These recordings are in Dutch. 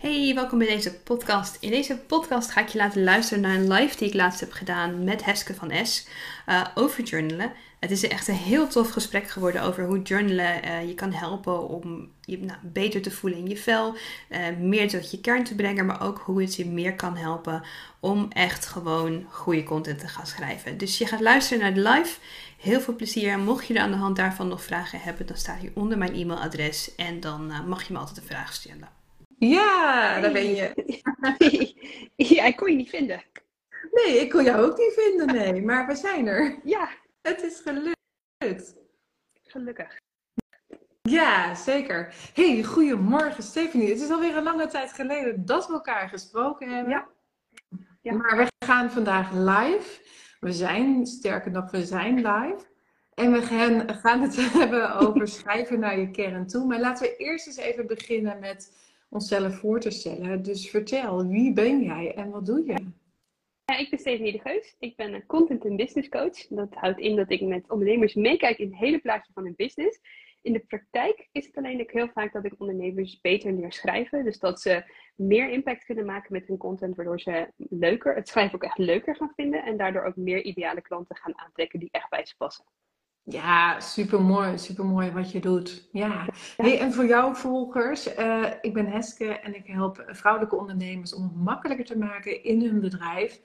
Hey, welkom bij deze podcast. In deze podcast ga ik je laten luisteren naar een live die ik laatst heb gedaan met Heske van S uh, over journalen. Het is echt een heel tof gesprek geworden over hoe journalen uh, je kan helpen om je nou, beter te voelen in je vel, uh, meer tot je kern te brengen, maar ook hoe het je meer kan helpen om echt gewoon goede content te gaan schrijven. Dus je gaat luisteren naar de live. Heel veel plezier. Mocht je er aan de hand daarvan nog vragen hebben, dan staat hier onder mijn e-mailadres en dan mag je me altijd een vraag stellen. Ja, daar ben je. ja, ik kon je niet vinden. Nee, ik kon jou ook niet vinden, nee. Maar we zijn er. Ja. Het is gelukt. Gelukkig. Ja, zeker. Hey, goedemorgen Stephanie. Het is alweer een lange tijd geleden dat we elkaar gesproken hebben. Ja. ja. Maar we gaan vandaag live. We zijn, sterker nog, we zijn live. En we gaan, gaan het hebben over schrijven naar je kern toe. Maar laten we eerst eens even beginnen met onszelf voor te stellen. Dus vertel, wie ben jij en wat doe je? Ja, ik ben Stephanie de Geus. Ik ben een content en business coach. Dat houdt in dat ik met ondernemers meekijk in het hele plaatje van hun business. In de praktijk is het alleen heel vaak dat ik ondernemers beter leer schrijven. Dus dat ze meer impact kunnen maken met hun content, waardoor ze leuker, het schrijven ook echt leuker gaan vinden. En daardoor ook meer ideale klanten gaan aantrekken die echt bij ze passen. Ja, super mooi, super mooi wat je doet. Ja. Hey, en voor jouw volgers, uh, ik ben Heske en ik help vrouwelijke ondernemers om het makkelijker te maken in hun bedrijf,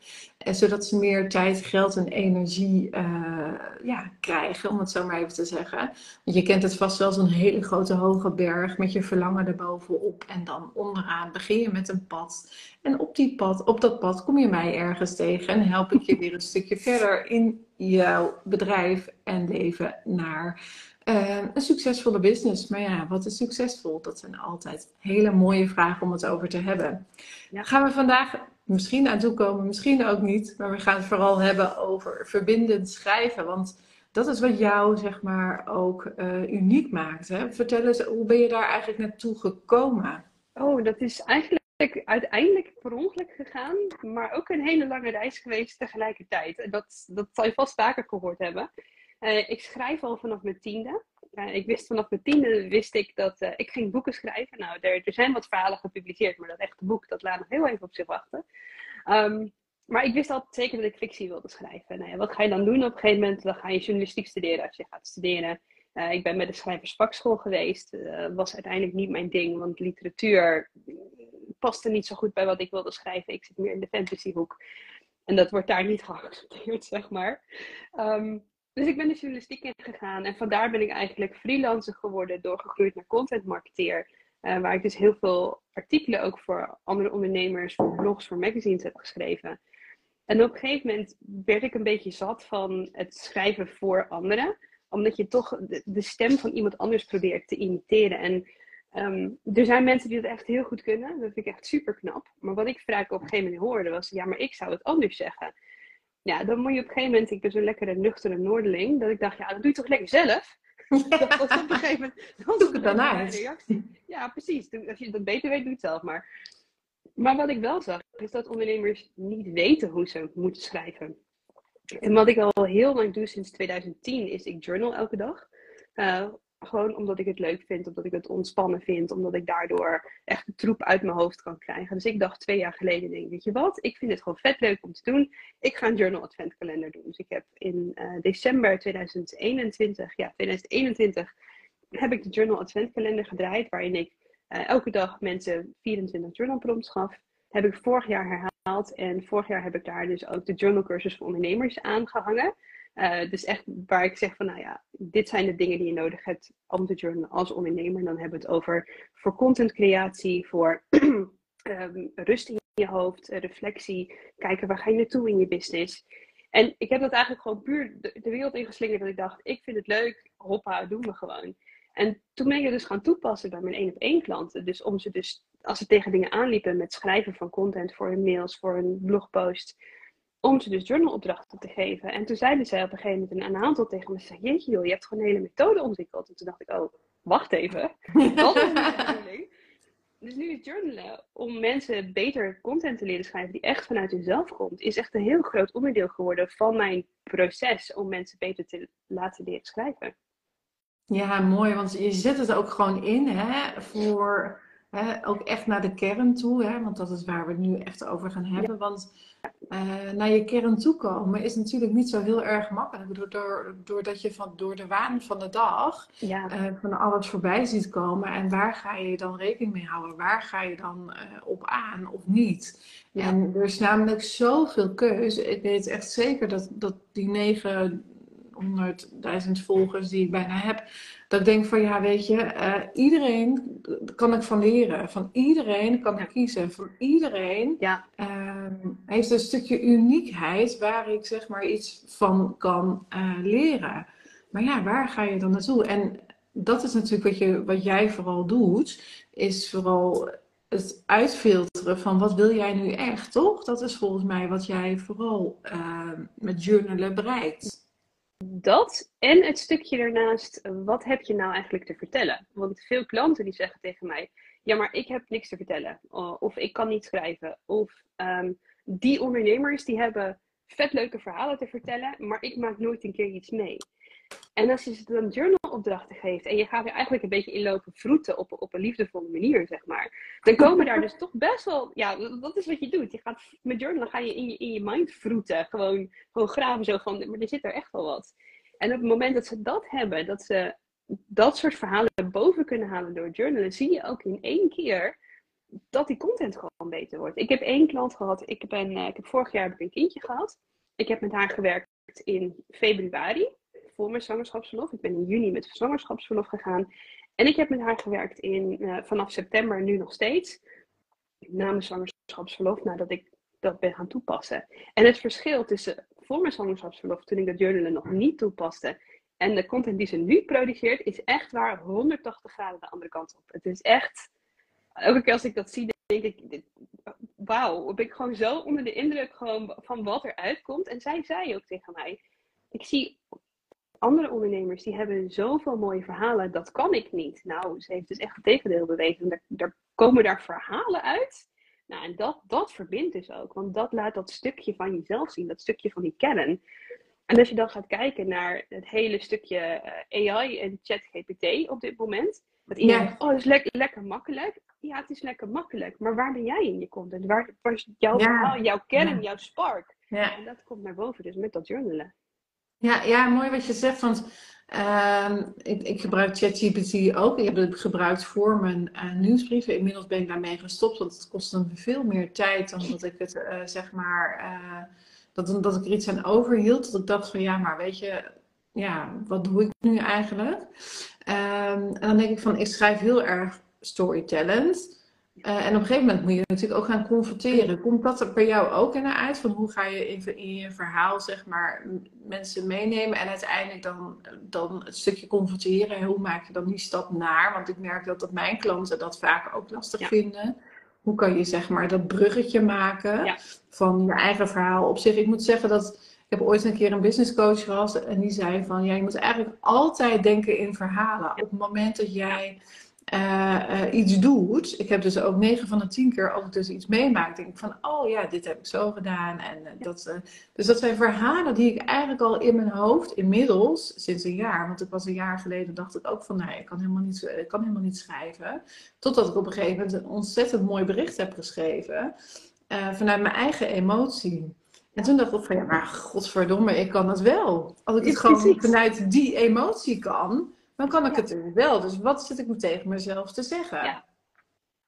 zodat ze meer tijd, geld en energie uh, ja, krijgen, om het zo maar even te zeggen. Want je kent het vast wel, zo'n hele grote hoge berg met je verlangen erbovenop en dan onderaan begin je met een pad. En op, die pad, op dat pad kom je mij ergens tegen en help ik je weer een stukje verder in jouw bedrijf en leven naar uh, een succesvolle business. Maar ja, wat is succesvol? Dat zijn altijd hele mooie vragen om het over te hebben. Ja. Gaan we vandaag misschien aan toe komen, misschien ook niet. Maar we gaan het vooral hebben over verbindend schrijven. Want dat is wat jou, zeg maar, ook uh, uniek maakt. Hè? Vertel eens, hoe ben je daar eigenlijk naartoe gekomen? Oh, dat is eigenlijk uiteindelijk per ongeluk gegaan, maar ook een hele lange reis geweest tegelijkertijd. Dat, dat zal je vast vaker gehoord hebben. Uh, ik schrijf al vanaf mijn tiende. Uh, ik wist vanaf mijn tiende wist ik dat uh, ik ging boeken schrijven. Nou, er, er, zijn wat verhalen gepubliceerd, maar dat echte boek dat laat nog heel even op zich wachten. Um, maar ik wist altijd zeker dat ik fictie wilde schrijven. Nou wat ga je dan doen? Op een gegeven moment dan ga je journalistiek studeren als je gaat studeren. Uh, ik ben bij de schrijversvakschool geweest. Uh, was uiteindelijk niet mijn ding, want literatuur paste niet zo goed bij wat ik wilde schrijven. Ik zit meer in de fantasyhoek. En dat wordt daar niet geaccepteerd, zeg maar. Um, dus ik ben de journalistiek ingegaan. En vandaar ben ik eigenlijk freelancer geworden, doorgegroeid naar content marketeer. Uh, waar ik dus heel veel artikelen ook voor andere ondernemers, voor blogs, voor magazines heb geschreven. En op een gegeven moment werd ik een beetje zat van het schrijven voor anderen. Omdat je toch de, stem van iemand anders probeert te imiteren. En um, er zijn mensen die dat echt heel goed kunnen. Dat vind ik echt super knap. Maar wat ik vaak op een gegeven moment hoorde was, ja, maar ik zou het anders zeggen. Ja, dan moet je op een gegeven moment, ik ben zo'n lekkere nuchtere Noorderling, dat ik dacht, ja, dat doe je toch lekker zelf? Ja. Dat was op een gegeven moment. Doe ik het dan uit. Reactie. Ja, precies. Als je dat beter weet, doe het zelf maar. Maar wat ik wel zag, is dat ondernemers niet weten hoe ze moeten schrijven. En wat ik al heel lang doe sinds 2010, is ik journal elke dag. Uh, gewoon omdat ik het leuk vind, omdat ik het ontspannen vind, omdat ik daardoor echt de troep uit mijn hoofd kan krijgen. Dus ik dacht twee jaar geleden, denk, weet je wat, ik vind het gewoon vet leuk om te doen. Ik ga een journal adventkalender doen. Dus ik heb in uh, december 2021, ja 2021, heb ik de journal adventkalender gedraaid, waarin ik uh, elke dag mensen 24 journal prompts gaf. Heb ik vorig jaar herhaald en vorig jaar heb ik daar dus ook de journalcursus voor ondernemers aangehangen. Uh, dus echt waar ik zeg van, nou ja, dit zijn de dingen die je nodig hebt om te journalen als ondernemer. Dan hebben we het over voor contentcreatie, voor um, rust in je hoofd, reflectie, kijken waar ga je naartoe in je business. En ik heb dat eigenlijk gewoon puur de, de wereld ingeslingerd dat ik dacht, ik vind het leuk, hoppa, doen we gewoon. En toen ben ik het dus gaan toepassen bij mijn één op één klanten. Dus om ze dus, als ze tegen dingen aanliepen met schrijven van content voor hun mails, voor hun blogpost, om ze dus journalopdrachten te geven. En toen zeiden zij op een gegeven moment een, aantal tegen me, zei, jeetje joh, je hebt gewoon een hele methode ontwikkeld. En toen dacht ik, oh, wacht even, dat is bedoeling. Dus nu is journalen, om mensen beter content te leren schrijven die echt vanuit hunzelf komt, is echt een heel groot onderdeel geworden van mijn proces om mensen beter te laten leren schrijven. Ja, mooi, want je zet het ook gewoon in hè, voor Ook echt naar de kern toe, hè, want dat is waar we het nu echt over gaan hebben. Want uh, naar je kern toe komen is natuurlijk niet zo heel erg makkelijk. Doordat, doordat je van, door de waan van de dag ja. uh, van alles voorbij ziet komen. En waar ga je dan rekening mee houden? Waar ga je dan uh, op aan of niet? Ja. En er is namelijk zoveel keuze. Ik weet echt zeker dat, dat die 900.000 volgers die ik bijna heb, dat ik denk van ja, weet je, uh, iedereen kan ik van leren. Van iedereen kan ik kiezen. Van iedereen ja. uh, heeft een stukje uniekheid waar ik zeg maar iets van kan uh, leren. Maar ja, waar ga je dan naartoe? En dat is natuurlijk wat, je, wat jij vooral doet, is vooral het uitfilteren van wat wil jij nu echt, toch? Dat is volgens mij wat jij vooral ehm, met journalen bereikt dat en het stukje daarnaast, wat heb je nou eigenlijk te vertellen? Want veel klanten die zeggen tegen mij, ja maar ik heb niks te vertellen. Of ik kan niet schrijven. Of ehm, die ondernemers die hebben vet leuke verhalen te vertellen, maar ik maak nooit een keer iets mee. En als je ze dan journalopdrachten geeft en je gaat er eigenlijk een beetje inlopen vroeten op, op een liefdevolle manier, zeg maar. Dan komen daar dus toch best wel, ja, dat is wat je doet. Je gaat, met journalen ga je in je, in je mind vroeten. Gewoon, gewoon graven zo van, maar er zit er echt wel wat. En op het moment dat ze dat hebben, dat ze dat soort verhalen boven kunnen halen door journalen, zie je ook in één keer dat die content gewoon beter wordt. Ik heb één klant gehad, ik, ben, eh, ik heb vorig jaar heb ik een kindje gehad. Ik heb met haar gewerkt in februari voor mijn zwangerschapsverlof. Ik ben in juni met zwangerschapsverlof gegaan. En ik heb met haar gewerkt in, uh, vanaf september nu nog steeds. Na mijn zwangerschapsverlof, nadat ik dat ben gaan toepassen. En het verschil tussen voor mijn zwangerschapsverlof, toen ik dat journalen nog niet toepaste, en de content die ze nu produceert, is echt waar 180 graden de andere kant op. Het is echt, elke keer als ik dat zie, denk ik, wauw, ben ik gewoon zo onder de indruk gewoon van wat er uitkomt. En zij zei ook tegen mij, ik zie andere ondernemers die hebben zoveel mooie verhalen, dat kan ik niet. Nou, ze heeft dus echt het tegendeel bewezen. Er, er komen daar verhalen uit. Nou, en dat, dat verbindt dus ook, want dat laat dat stukje van jezelf zien, dat stukje van die kern. En als je dan gaat kijken naar het hele stukje eh, AI en ChatGPT op dit moment, dat iedereen ja. oh, het is lekker, lekker makkelijk. Ja, het is lekker makkelijk, maar waar ben jij in je content? Waar, waar is jouw verhaal, jouw kern, jouw spark? Ja. En dat komt naar boven, dus met dat journalen. Ja, ja, mooi wat je zegt. Want uh, ik, ik, gebruik ChatGPT ook. Ik heb het gebruikt voor mijn uh, nieuwsbrieven. Inmiddels ben ik daarmee gestopt, want het kost dan veel meer tijd dan dat ik het uh, zeg maar. Uh, dat, dat ik er iets aan overhield. Dat ik dacht van ja, maar weet je, ja, wat doe ik nu eigenlijk? Um, en dan denk ik van, ik schrijf heel erg storytellend. Uh, en op een gegeven moment moet je natuurlijk ook gaan confronteren. Komt dat er bij jou ook in uit? Van hoe ga je in, in, je verhaal zeg maar mensen meenemen en uiteindelijk dan, dan het stukje confronteren. Hoe maak je dan die stap naar? Want ik merk dat, dat mijn klanten dat vaak ook lastig vinden. Hoe kan je zeg maar dat bruggetje maken van je eigen verhaal op zich? Ik moet zeggen dat ik heb ooit een keer een business coach gehad en die zei van ja, je moet eigenlijk altijd denken in verhalen. Op het moment dat jij uh, iets doet. Ik heb dus ook 9 van de 10 keer als ik dus iets meemaak, denk ik van, oh ja, dit heb ik zo gedaan. En, uh, dat, dus dat zijn verhalen die ik eigenlijk al in mijn hoofd, inmiddels, sinds een jaar, want ik was een jaar geleden, dacht ik ook van, nee, ik kan helemaal niet, ik kan helemaal niet schrijven. Totdat ik op een gegeven moment een ontzettend mooi bericht heb geschreven, vanuit mijn eigen emotie. En toen dacht ik van, ja, maar godverdomme, ik kan het wel. Als ik het gewoon vanuit die emotie kan, dan kan ik het wel. Dus wat zit ik me tegen mezelf te zeggen? Ja.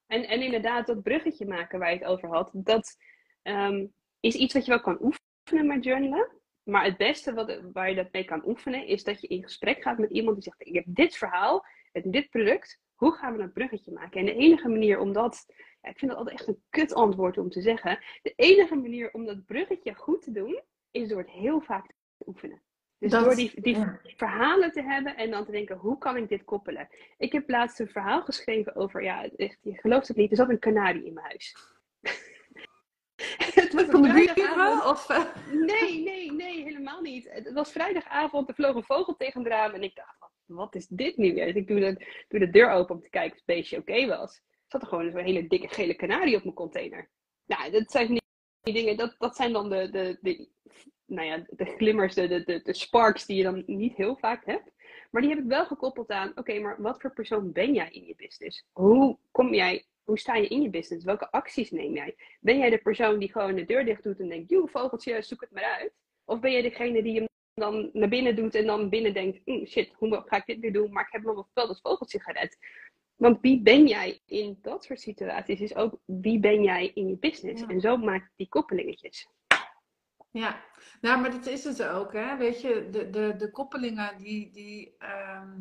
En, en inderdaad, dat bruggetje maken waar je het over had, dat um, is iets wat je wel kan oefenen met journalen. Maar het beste wat, waar je dat mee kan oefenen, is dat je in gesprek gaat met iemand die zegt: Ik heb dit verhaal en dit product. Hoe gaan we dat bruggetje maken? En de enige manier om dat. Ja, ik vind dat altijd echt een kut antwoord om te zeggen. De enige manier om dat bruggetje goed te doen, is door het heel vaak te oefenen. Dus door die, die verhalen te hebben en dan te denken, hoe kan ik dit koppelen? Ik heb laatst een verhaal geschreven over, ja, echt, je gelooft het niet, er zat een kanarie in mijn huis. het was van de? Of, uh... Nee, nee, nee, helemaal niet. Het was vrijdagavond, er vloog een vogel tegen het raam en ik dacht, wat is dit nu weer? Dus ik doe de, doe de deur open om te kijken of het beestje oké was. Er zat er gewoon een hele dikke gele kanarie op mijn container. Nou, dat zijn die dingen, dat, dat zijn dan de, de, de nou ja, de glimmers, de, de, de, sparks die je dan niet heel vaak hebt. Maar die heb ik wel gekoppeld aan, oké, maar wat voor persoon ben jij in je business? Hoe kom jij hoe sta je in je business? Welke acties neem jij? Ben jij de persoon die gewoon de deur dicht doet en denkt, joe, vogeltje, zoek het maar uit? Of ben jij degene die hem dan naar binnen doet en dan binnen denkt, hm, shit, hoe ga ik dit nu doen? Maar ik heb nog wel dat vogeltje gered. Want wie ben jij in dat soort situaties is ook wie ben jij in je business. En zo maak die koppelingetjes. Ja, nou, maar dat is het ook, hè. Weet je, de, de, de koppelingen die, die, ehm,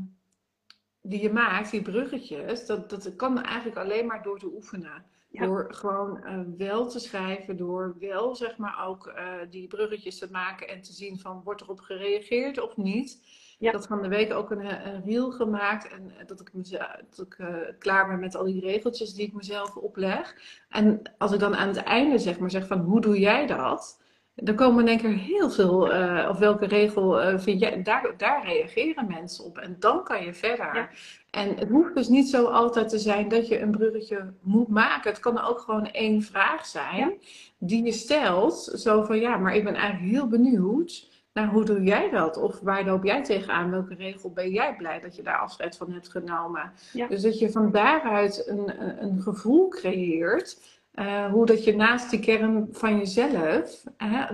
die je maakt, die bruggetjes, dat, dat kan eigenlijk alleen maar door te oefenen. Door gewoon uh, wel te schrijven, door wel zeg maar ook uh, die bruggetjes te maken en te zien van wordt erop gereageerd of niet. Ja. Ik had van de week ook een, een reel gemaakt en dat ik, mezelf, dat ik uh, klaar ben met al die regeltjes die ik mezelf opleg. En als ik dan aan het einde zeg maar zeg van hoe doe jij dat? Dan komen één keer heel veel, uh, of welke regel uh, vind jij, daar, daar reageren mensen op. En dan kan je verder. En het hoeft dus niet zo altijd te zijn dat je een bruggetje moet maken. Het kan ook gewoon één vraag zijn die je stelt. Zo van ja, maar ik ben eigenlijk heel benieuwd naar hoe doe jij dat? Of waar loop jij tegenaan? Welke regel ben jij blij dat je daar afscheid van hebt genomen? Dus dat je van daaruit een, een gevoel creëert uh, hoe dat je naast die kern van jezelf,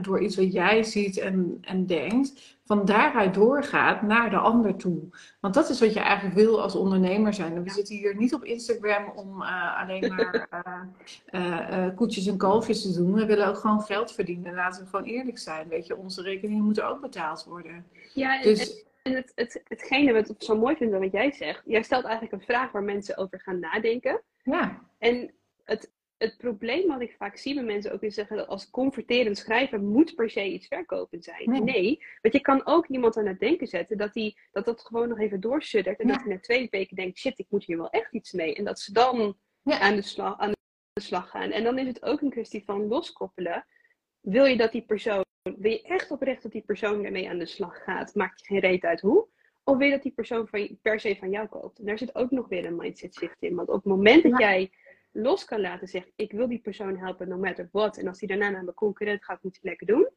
door iets wat jij ziet en, en denkt, van daaruit doorgaat naar de ander toe. Want dat is wat je eigenlijk wil als ondernemer zijn. We zitten hier niet op Instagram om uh, alleen maar uh, koetjes en kalfjes te doen. We willen ook gewoon geld verdienen. Laten we gewoon eerlijk zijn. Weet je, onze rekeningen moeten ook betaald worden. Ja, en, dus, en het, het, hetgene wat ik zo mooi vind wat jij zegt, jij stelt eigenlijk een vraag waar mensen over gaan nadenken. Ja. En het, het probleem wat ik vaak zie bij mensen ook is zeggen dat als converterend schrijver moet per se iets verkopen zijn. Nee. want je kan ook iemand aan het denken zetten dat die, dat, dat gewoon nog even doorsuddert en dat hij na twee weken denkt, shit, ik moet hier wel echt iets mee. En dat ze dan aan, de slag, aan de slag gaan. En dan is het ook een kwestie van loskoppelen. Wil je dat die persoon, wil je echt oprecht dat die persoon ermee aan de slag gaat? Maakt je geen reet uit hoe? Of wil je dat die persoon van, per se van jou koopt? En daar zit ook nog weer een mindset shift in. Want op het moment dat jij los kan laten zeggen, ik wil die persoon helpen no matter what. En als die daarna naar mijn concurrent gaat, moet hij lekker doen.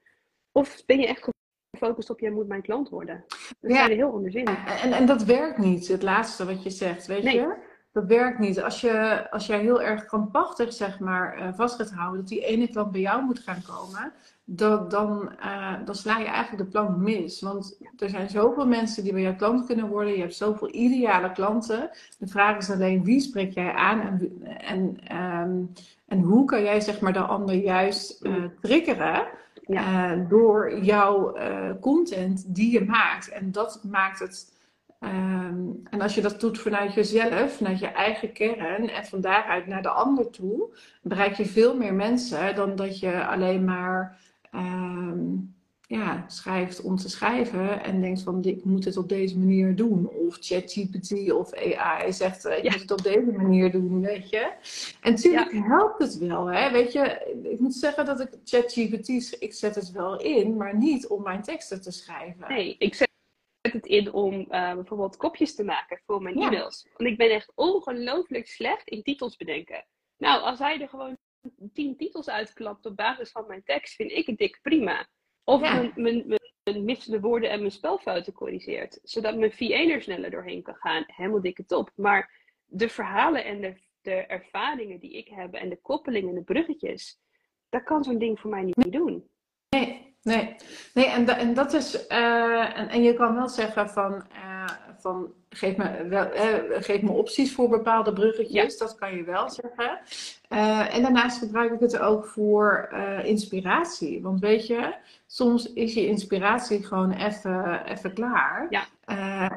Of ben je echt gefocust op, jij moet mijn klant worden. Dat ja. zijn er heel anders in. En, en dat werkt niet, het laatste wat je zegt, weet je? Dat werkt niet. Als, je, als jij heel erg krampachtig zeg maar, uh, vast gaat houden dat die ene klant bij jou moet gaan komen, dat, dan, uh, dan sla je eigenlijk de plank mis. Want er zijn zoveel mensen die bij jou klant kunnen worden. Je hebt zoveel ideale klanten. De vraag is alleen wie spreek jij aan en, en, um, en hoe kan jij zeg maar, de ander juist uh, triggeren. Ja. Uh, door jouw content die je maakt. En dat maakt het Um, en als je dat doet vanuit jezelf, vanuit je eigen kern en van daaruit naar de ander toe, bereik je veel meer mensen dan dat je alleen maar um, ja, schrijft om te schrijven en denkt van ik moet het op deze manier doen. Of ChatGPT of AI zegt ik moet het op deze manier doen, weet je. En natuurlijk helpt het wel, hè. Weet je, ik moet zeggen dat ik ChatGPT, ik zet het wel in, maar niet om mijn teksten te schrijven. Nee, ik zet het in om uh, bijvoorbeeld kopjes te maken voor mijn e-mails. Want ik ben echt ongelooflijk slecht in titels bedenken. Nou, als hij er gewoon tien titels uitklapt op basis van mijn tekst, vind ik het dik prima. Of mijn, mijn, mijn missende woorden en mijn spelfouten corrigeert. Zodat mijn VA er sneller doorheen kan gaan. Helemaal dikke top. Maar de verhalen en de, de ervaringen die ik heb en de koppelingen en de bruggetjes, dat kan zo'n ding voor mij niet doen. Nee, nee. nee en, en dat is. Uh, en, en je kan wel zeggen van. Uh, van geef, me wel, uh, geef me opties voor bepaalde bruggetjes. Dat kan je wel zeggen. en daarnaast gebruik ik het ook voor inspiratie. Want weet je, soms is je inspiratie gewoon even klaar. Ja.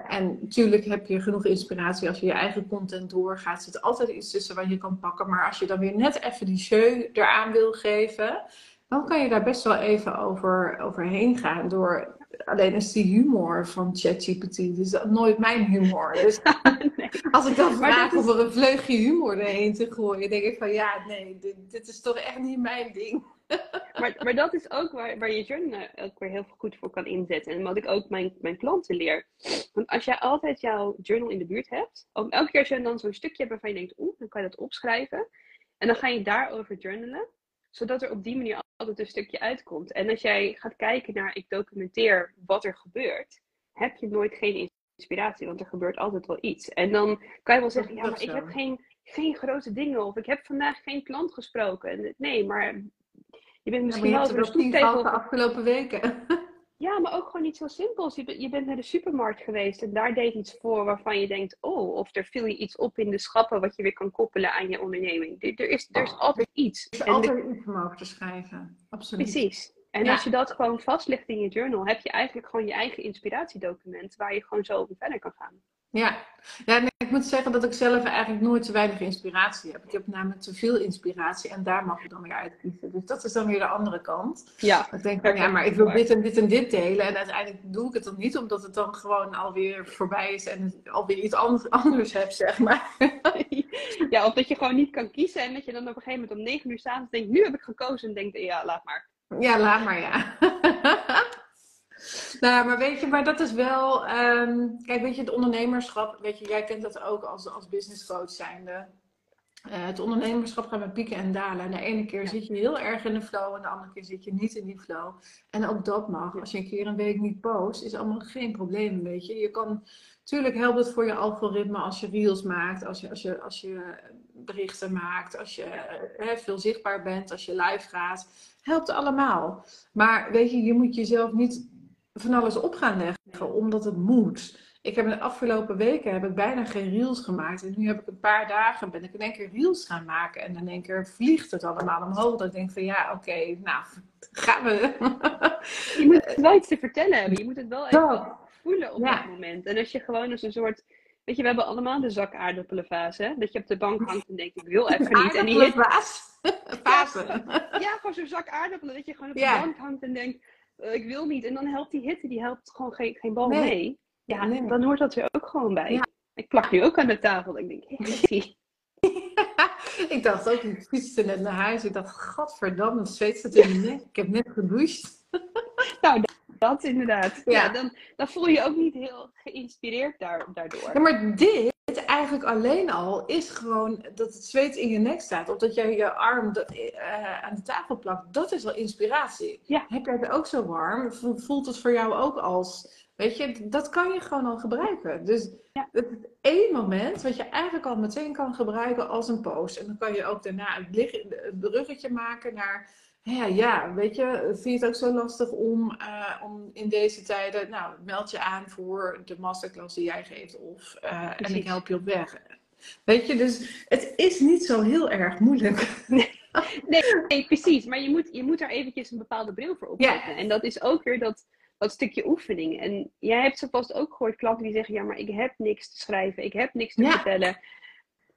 en natuurlijk heb je genoeg inspiratie als je je eigen content doorgaat. Er zit altijd iets tussen waar je kan pakken. Maar als je dan weer net even die show eraan wil geven dan kan je daar best wel even over, overheen gaan. Door, alleen is die humor van ChatGPT, dus dat nooit mijn humor. Dus nee. als ik dan vraag is... om er een vleugje humor erheen te gooien, denk ik van ja, nee, dit, dit is toch echt niet mijn ding. maar, maar dat is ook waar, waar je journal ook weer heel goed voor kan inzetten. En wat ik ook mijn, mijn klanten leer. Want als jij altijd jouw journal in de buurt hebt, ook elke keer als je dan zo'n stukje hebt waarvan je denkt, oeh, dan kan je dat opschrijven. En dan ga je daarover journalen zodat er op die manier altijd een stukje uitkomt. En als jij gaat kijken naar ik documenteer wat er gebeurt, heb je nooit geen inspiratie, want er gebeurt altijd wel iets. En dan kan je wel zeggen, ja, maar ik heb geen, geen grote dingen. Of ik heb vandaag geen klant gesproken. Nee, maar je bent misschien ja, wel een tegen... de afgelopen weken. Ja, maar ook gewoon iets heel simpels. Je, je bent naar de supermarkt geweest en daar deed iets voor waarvan je denkt, oh, of er viel je iets op in de schappen wat je weer kan koppelen aan je onderneming. Er, is, er is altijd iets. Er is altijd iets mogen te schrijven, absoluut. Precies. En als je dat gewoon vastlegt in je journal, heb je eigenlijk gewoon je eigen inspiratiedocument waar je gewoon zo verder kan gaan. Ja, ja ik moet zeggen dat ik zelf eigenlijk nooit te weinig inspiratie heb. Ik heb namelijk te veel inspiratie en daar mag je dan weer uitkiezen. Dus dat is dan weer de andere kant. Ja. Ik denk van ja, maar ik wil dit en dit en dit delen. En uiteindelijk doe ik het dan niet, omdat het dan gewoon alweer voorbij is en alweer iets anders, anders heb, zeg maar. Ja, of dat je gewoon niet kan kiezen en dat je dan op een gegeven moment om negen uur s'avonds denkt, nu heb ik gekozen en denkt, ja, laat maar. Ja, laat maar, ja. Nou, maar weet je, maar dat is wel. Um, kijk, weet je, het ondernemerschap, weet je, jij kent dat ook als, als business coach zijnde. Uh, het ondernemerschap gaat met pieken en dalen. En de ene keer zit je heel erg in de flow en de andere keer zit je niet in die flow. En ook dat mag. Als je een keer een week niet post, is allemaal geen probleem, weet je. Je kan, natuurlijk helpt het voor je algoritme als je reels maakt, als je, als je, als je berichten maakt, als je uh, veel zichtbaar bent, als je live gaat. Helpt allemaal. Maar weet je, je moet jezelf niet van alles op gaan leggen, omdat het moet. Ik heb de afgelopen weken heb ik bijna geen reels gemaakt. En nu heb ik een paar dagen, ben ik in één keer reels gaan maken. En in één keer vliegt het allemaal omhoog. Dat ik denk van ja, oké, nou, gaan we. Je moet wel iets te vertellen hebben. Je moet het wel even voelen op dat moment. En als je gewoon als een soort... Weet je, we hebben allemaal de zak aardappelenfase. Dat je op de bank hangt en denkt, ik wil even niet. En die hit... Fase. Ja, gewoon zo'n zak aardappelen. Dat je gewoon op de bank hangt en denkt ik wil niet. En dan helpt die hitte, die helpt gewoon geen, geen bal mee. Ja, nee. dan hoort dat er ook gewoon bij. Ja. Ik plak nu ook aan de tafel. Ik denk, hey. ik dacht ook, ik fietste net naar huis. Ik dacht, godverdamme, het zweet zit in mijn nek. Ik heb net gedoucht. nou, dat, dat inderdaad. Ja. ja. dan, dan voel je je ook niet heel geïnspireerd daar, daardoor. Ja, maar dit eigenlijk alleen al is gewoon dat het zweet in je nek staat. Of dat jij je arm uh, aan de tafel plakt. Dat is wel inspiratie. Ja. Heb jij het ook zo warm? Voelt het voor jou ook als... Weet je, dat kan je gewoon al gebruiken. Dus ja. het is één moment wat je eigenlijk al meteen kan gebruiken als een post. En dan kan je ook daarna het bruggetje maken naar ja, ja, weet je, vind je het ook zo lastig om, uh, om in deze tijden, nou, meld je aan voor de masterclass die jij geeft of uh, en ik help je op weg. Weet je, dus het is niet zo heel erg moeilijk. Nee, nee, precies. Maar je moet, je moet daar eventjes een bepaalde bril voor opzetten. Ja. En dat is ook weer dat, dat stukje oefening. En jij hebt zo vast ook gehoord klanten die zeggen, ja, maar ik heb niks te schrijven, ik heb niks te ja. vertellen.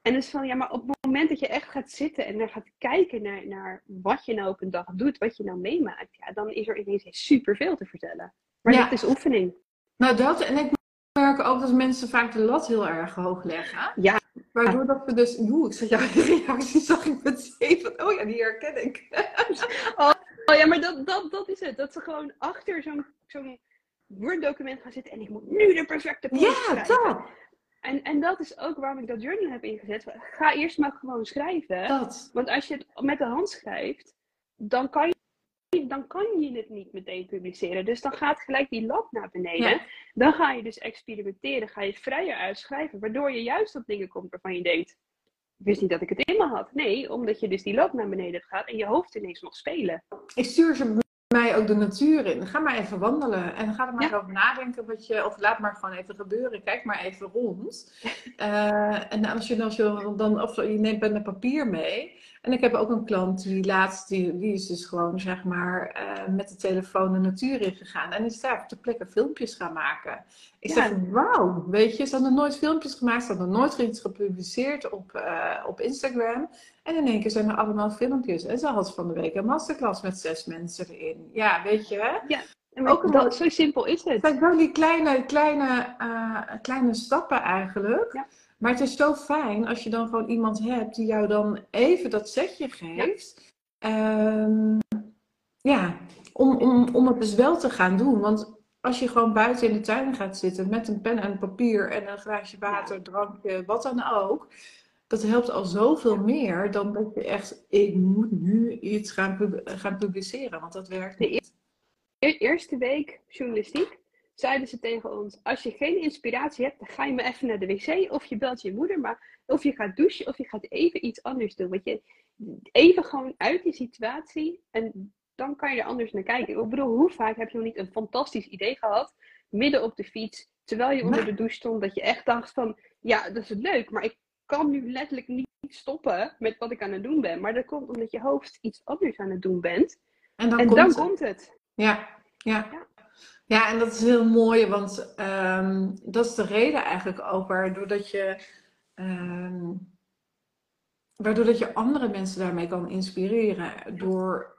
En dus van, ja, maar op het moment dat je echt gaat zitten en dan gaat kijken naar, naar wat je nou op een dag doet, wat je nou meemaakt, ja, dan is er ineens superveel te vertellen. Maar ja. dat is oefening. Nou, dat, en ik merk ook dat mensen vaak de lat heel erg hoog leggen. Ja. Waardoor dat we dus, oeh, ik zag jouw reactie, zag ik meteen van, oh ja, die herken ik. oh, oh, ja, maar dat, dat, dat is het. Dat ze gewoon achter zo'n zo'n Word-document gaan zitten en ik moet nu de perfecte post ja, schrijven. Ja, dat. En, en dat is ook waarom ik dat journal heb ingezet. Ga eerst maar gewoon schrijven. Dat. Want als je het met de hand schrijft, dan kan je, dan kan je het niet meteen publiceren. Dus dan gaat gelijk die lat naar beneden. Dan ga je dus experimenteren, ga je vrijer uitschrijven. Waardoor je juist op dingen komt waarvan je denkt, ik wist niet dat ik het in me had. Nee, omdat je dus die lat naar beneden gaat en je hoofd ineens mag spelen. Ik stuur ze mij ook de natuur in. Ga maar even wandelen en ga er maar over nadenken wat je, of laat maar gewoon even gebeuren. Kijk maar even rond. Uh, en als je, als je dan, of je neemt en papier mee. En ik heb ook een klant die laatst, die, die is dus gewoon zeg maar uh, met de telefoon de natuur in gegaan. En is daar op de plekken filmpjes gaan maken. Ik ja. zeg, wauw, weet je, ze hadden nooit filmpjes gemaakt, ze hadden nooit iets gepubliceerd op, uh, op Instagram. En in één keer zijn er allemaal filmpjes. En ze had van de week een masterclass met zes mensen erin. Ja, weet je hè? Ja. En ook dat, zo simpel is het. Het zijn wel die kleine, kleine, uh, kleine stappen eigenlijk. Ja. Maar het is zo fijn als je dan gewoon iemand hebt die jou dan even dat setje geeft. Ja, um, ja om, om, om het dus wel te gaan doen. Want als je gewoon buiten in de tuin gaat zitten met een pen en papier en een glaasje water, drankje, wat dan ook dat helpt al zoveel meer dan dat je echt, ik moet nu iets gaan, gaan publiceren, want dat werkt niet. De eerste week journalistiek zeiden ze tegen ons: Als je geen inspiratie hebt, dan ga je maar even naar de wc. Of je belt je moeder, maar of je gaat douchen, of je gaat even iets anders doen. Want je even gewoon uit die situatie en dan kan je er anders naar kijken. Ik bedoel, hoe vaak heb je nog niet een fantastisch idee gehad, midden op de fiets, terwijl je onder de douche stond, dat je echt dacht van, ja, dat is leuk, maar ik kan nu letterlijk niet stoppen met wat ik aan het doen ben. Maar dat komt omdat je hoofd iets anders aan het doen bent. En dan, komt, dan het. komt, het. Ja, ja. ja. Ja, en dat is heel mooi, want ehm, dat is de reden eigenlijk ook waardoor dat je, um, waardoor dat je andere mensen daarmee kan inspireren. Door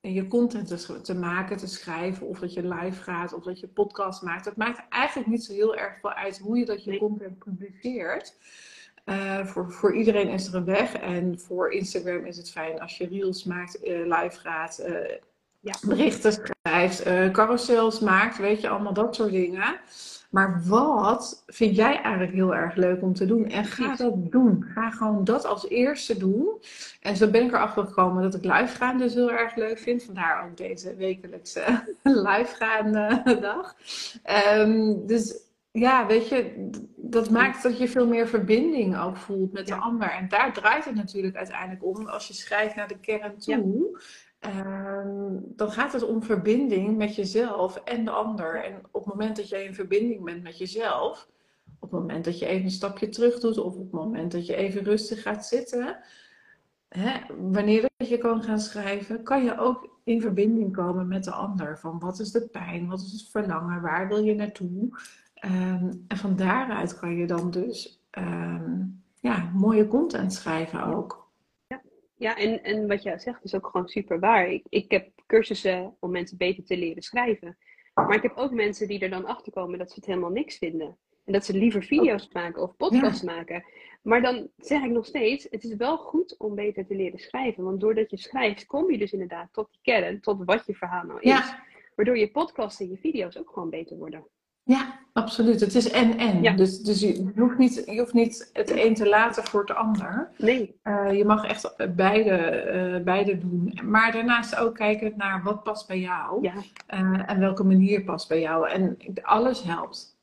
je content te, te, maken, te schrijven, of dat je live gaat, of dat je podcast maakt. Het maakt eigenlijk niet zo heel erg veel uit hoe je dat je content publiceert. Uh, voor, voor iedereen is er een weg. En voor Instagram is het fijn als je reels maakt, uh, live gaat, uh, ja. berichten schrijft, carousels maakt, weet je, allemaal dat soort dingen. Maar wat vind jij eigenlijk heel erg leuk om te doen? En ga dat doen. Ga gewoon dat als eerste doen. En zo ben ik erachter gekomen dat ik live gaan dus heel erg leuk vind. Vandaar ook deze wekelijkse live gaan dag. Um, dus ja, weet je, dat maakt dat je veel meer verbinding ook voelt met de ander. En daar draait het natuurlijk uiteindelijk om. Als je schrijft naar de kern toe, ehm, dan gaat het om verbinding met jezelf en de ander. En op het moment dat je in verbinding bent met jezelf, op het moment dat je even een stapje terug doet, of op het moment dat je even rustig gaat zitten, hè, wanneer je kan gaan schrijven, kan je ook in verbinding komen met de ander. Van wat is de pijn, wat is het verlangen, waar wil je naartoe? Ehm, en van daaruit kan je dan dus um, ja, mooie content schrijven ook. Ja, ja en, en wat jij zegt is ook gewoon super waar. Ik, ik heb cursussen om mensen beter te leren schrijven. Maar ik heb ook mensen die er dan achter komen dat ze het helemaal niks vinden. En dat ze liever video's maken of podcasts maken. Maar dan zeg ik nog steeds, het is wel goed om beter te leren schrijven. Want doordat je schrijft, kom je dus inderdaad tot die kern, tot wat je verhaal nou is. Waardoor je podcasts en je video's ook gewoon beter worden. Ja, absoluut. Het is en-en. Dus, dus je, hoeft niet, je hoeft niet het een te laten voor het ander. Nee. Uh, je mag echt beide, uh, beide doen. Maar daarnaast ook kijken naar wat past bij jou. Ja. Uh, en welke manier past bij jou. En alles helpt.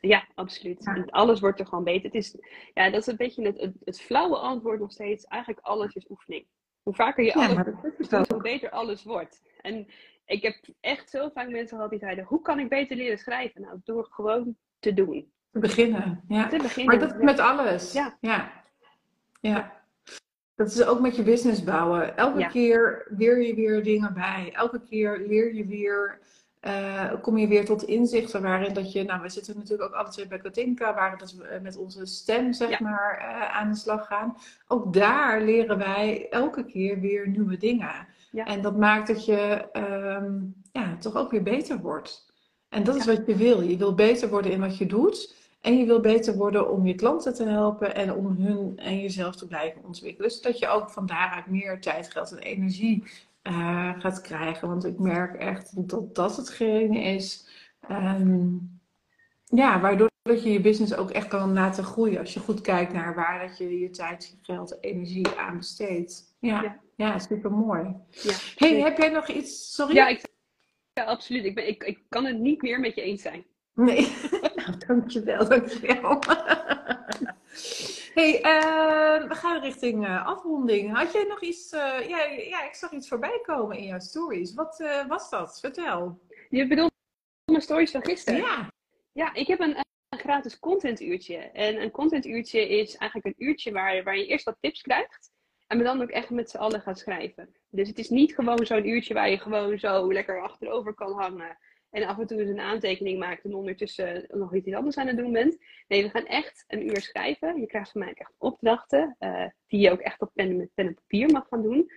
Ja, absoluut. Ja. Alles wordt er gewoon beter. Het is, ja, dat is een beetje het, het, het flauwe antwoord nog steeds. Eigenlijk alles is oefening. Hoe vaker je alles doet, hoe beter alles wordt. En ik heb echt zo vaak mensen gehad die zeiden: hoe kan ik beter leren schrijven? Nou, door gewoon te doen. Te beginnen, ja. Te beginnen, maar dat met alles. Ja. ja. ja. Dat is ook met je business bouwen. Elke keer leer je weer dingen bij. Elke keer leer je weer, uh, kom je weer tot inzichten waarin dat je, nou we zitten natuurlijk ook altijd bij Katinka, waar dat we met onze stem zeg maar uh, aan de slag gaan. Ook daar leren wij elke keer weer nieuwe dingen. Ja. En dat maakt dat je um, ja, toch ook weer beter wordt. En dat is wat je wil. Je wil beter worden in wat je doet. En je wil beter worden om je klanten te helpen en om hun en jezelf te blijven ontwikkelen. Zodat je ook van daaruit meer tijd, geld en energie uh, gaat krijgen. Want ik merk echt dat dat hetgene is. Um, ja, waardoor dat je je business ook echt kan laten groeien. Als je goed kijkt naar waar dat je je tijd, geld en energie aan besteedt. Ja. ja. Ja, super mooi. Ja, hey, heb jij nog iets? Sorry? Ja, ik, ja absoluut. Ik, ben, ik, ik kan het niet meer met je eens zijn. Nee, nou, dankjewel, dankjewel. hey, uh, we gaan richting uh, afronding. Had jij nog iets? Uh, ja, ja, ik zag iets voorbij komen in jouw stories. Wat was dat? Vertel. Je bedoelt mijn stories van gisteren? Ja. Ja, ik heb een gratis contentuurtje. En een contentuurtje is eigenlijk een uurtje waar, waar je eerst wat tips krijgt. En we dan ook echt met z'n allen gaan schrijven. Dus het is niet gewoon zo'n uurtje waar je gewoon zo lekker achterover kan hangen. En af en toe eens een aantekening maakt en ondertussen nog iets anders aan het doen bent. Nee, we gaan echt een uur schrijven. Je krijgt van mij echt opdrachten. Uh, die je ook echt op pen, pen en papier mag gaan doen.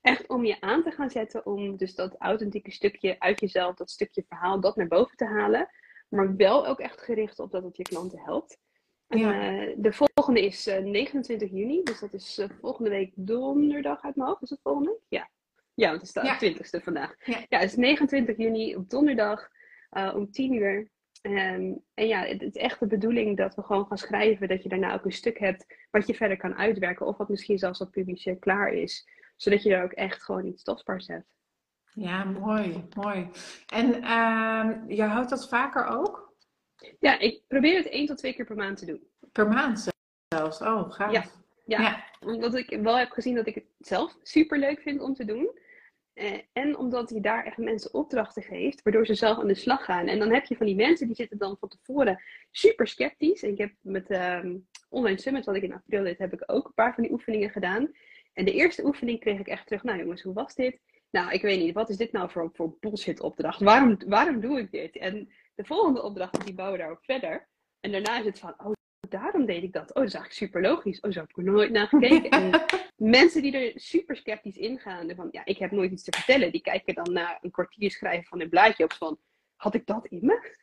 Echt om je aan te gaan zetten om dus dat authentieke stukje uit jezelf, dat stukje verhaal, dat naar boven te halen. Maar wel ook echt gericht op dat het je klanten helpt. Ja. Uh, de volgende is uh, eh, 29 juni, dus dat is uh, volgende week donderdag uit mijn hoofd. Is het volgende week? Ja. Ja, want het is de ja. 20ste vandaag. Ja. ja, het is 29 juni op donderdag om 10 uur. Um, en ja, het, het, is echt de bedoeling dat we gewoon gaan schrijven, dat je daarna ook een stuk hebt wat je verder kan uitwerken, of wat misschien zelfs al publiceer klaar is, zodat je er ook echt gewoon iets tastbaars hebt. Ja, mooi, mooi. En uh, je houdt dat vaker ook? Ja, ik probeer het één tot twee keer per maand te doen. Per maand zelfs? Oh, gaaf. Ja, ja, omdat ik wel heb gezien dat ik het zelf super leuk vind om te doen. Eh, en omdat hij daar echt mensen opdrachten geeft, waardoor ze zelf aan de slag gaan. En dan heb je van die mensen die zitten dan van tevoren super sceptisch. En ik heb met uh, Online Summit, wat ik in april deed, heb ik ook een paar van die oefeningen gedaan. En de eerste oefening kreeg ik echt terug. Nou jongens, hoe was dit? Nou, ik weet niet, wat is dit nou voor, voor bullshit opdracht? Waarom, waarom doe ik dit? En de volgende opdracht, die bouwen daarop verder. En daarna is het van, oh, daarom deed ik dat. Oh, dat is eigenlijk super logisch. Oh, zo heb ik er nooit naar gekeken. En mensen die er super sceptisch in gaan, van, ja, ik heb nooit iets te vertellen, die kijken dan naar een kwartier schrijven van een blaadje op van, had ik dat in me?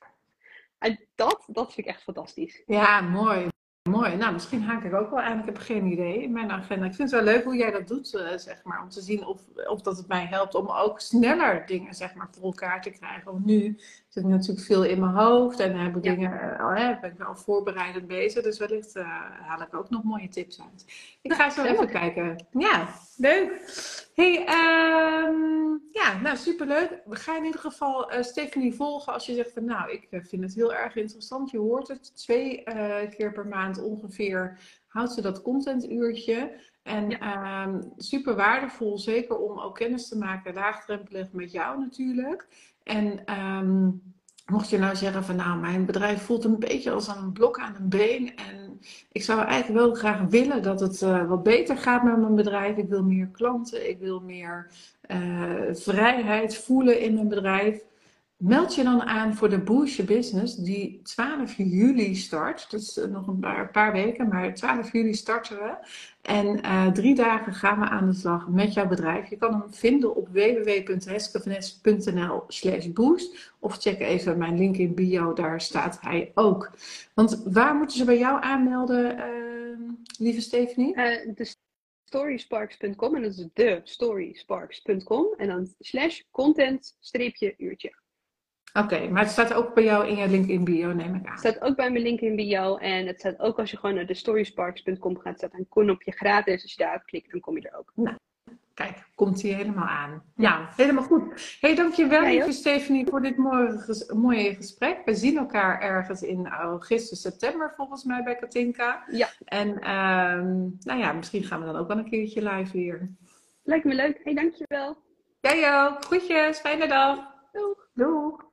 En dat, dat vind ik echt fantastisch. Ja, mooi. Mooi. Nou, misschien haak ik ook wel aan. Ik heb geen idee in mijn agenda. Ik vind het wel leuk hoe jij dat doet, uh, zeg maar. Om te zien of, of dat het mij helpt om ook sneller dingen, zeg maar, voor elkaar te krijgen. Want nu zit natuurlijk veel in mijn hoofd. En heb ik dingen, uh, ben ik wel voorbereidend bezig. Dus wellicht uh, haal ik ook nog mooie tips uit. Ik ga zo even kijken. Ja, leuk. Hey, um, ja, nou superleuk. We gaan in ieder geval uh, Stephanie volgen als je zegt van nou, ik vind het heel erg interessant. Je hoort het twee keer per maand ongeveer houdt ze dat contentuurtje. En ja. um, super waardevol, zeker om ook kennis te maken, laagdrempelig met jou natuurlijk. En um, mocht je nou zeggen van nou, mijn bedrijf voelt een beetje als een blok aan een been. En ik zou eigenlijk wel graag willen dat het uh, wat beter gaat met mijn bedrijf. Ik wil meer klanten, ik wil meer uh, vrijheid voelen in mijn bedrijf. Meld je dan aan voor de Boost Business, die 12 juli start. Dat is nog een paar, weken, maar 12 juli starten we. En uh, drie dagen gaan we aan de slag met jouw bedrijf. Je kan hem vinden op www.heskevanes.nl slash boost. Of check even mijn link in bio, daar staat hij ook. Want waar moeten ze bij jou aanmelden, uh, lieve Stephanie? Uh, de storysparks.com en dat is de storysparks.com en dan slash content streepje uurtje. Oké, maar het staat ook bij jou in je link in bio, neem ik aan. Het staat ook bij mijn link in bio. En het staat ook als je gewoon naar de storysparks.com gaat, staat een knopje gratis. Als je daarop klikt, dan kom je er ook. Nou, kijk, komt hij helemaal aan. Ja, nou, helemaal goed. hey, dankjewel ja, lieve Stephanie voor dit mooie, mooie gesprek. We zien elkaar ergens in augustus, september volgens mij bij Katinka. Ja. En um, nou ja, misschien gaan we dan ook wel een keertje live weer. Lijkt me leuk. hey, dankjewel. Jij ook. Groetjes, fijne dag. Doeg. Doeg.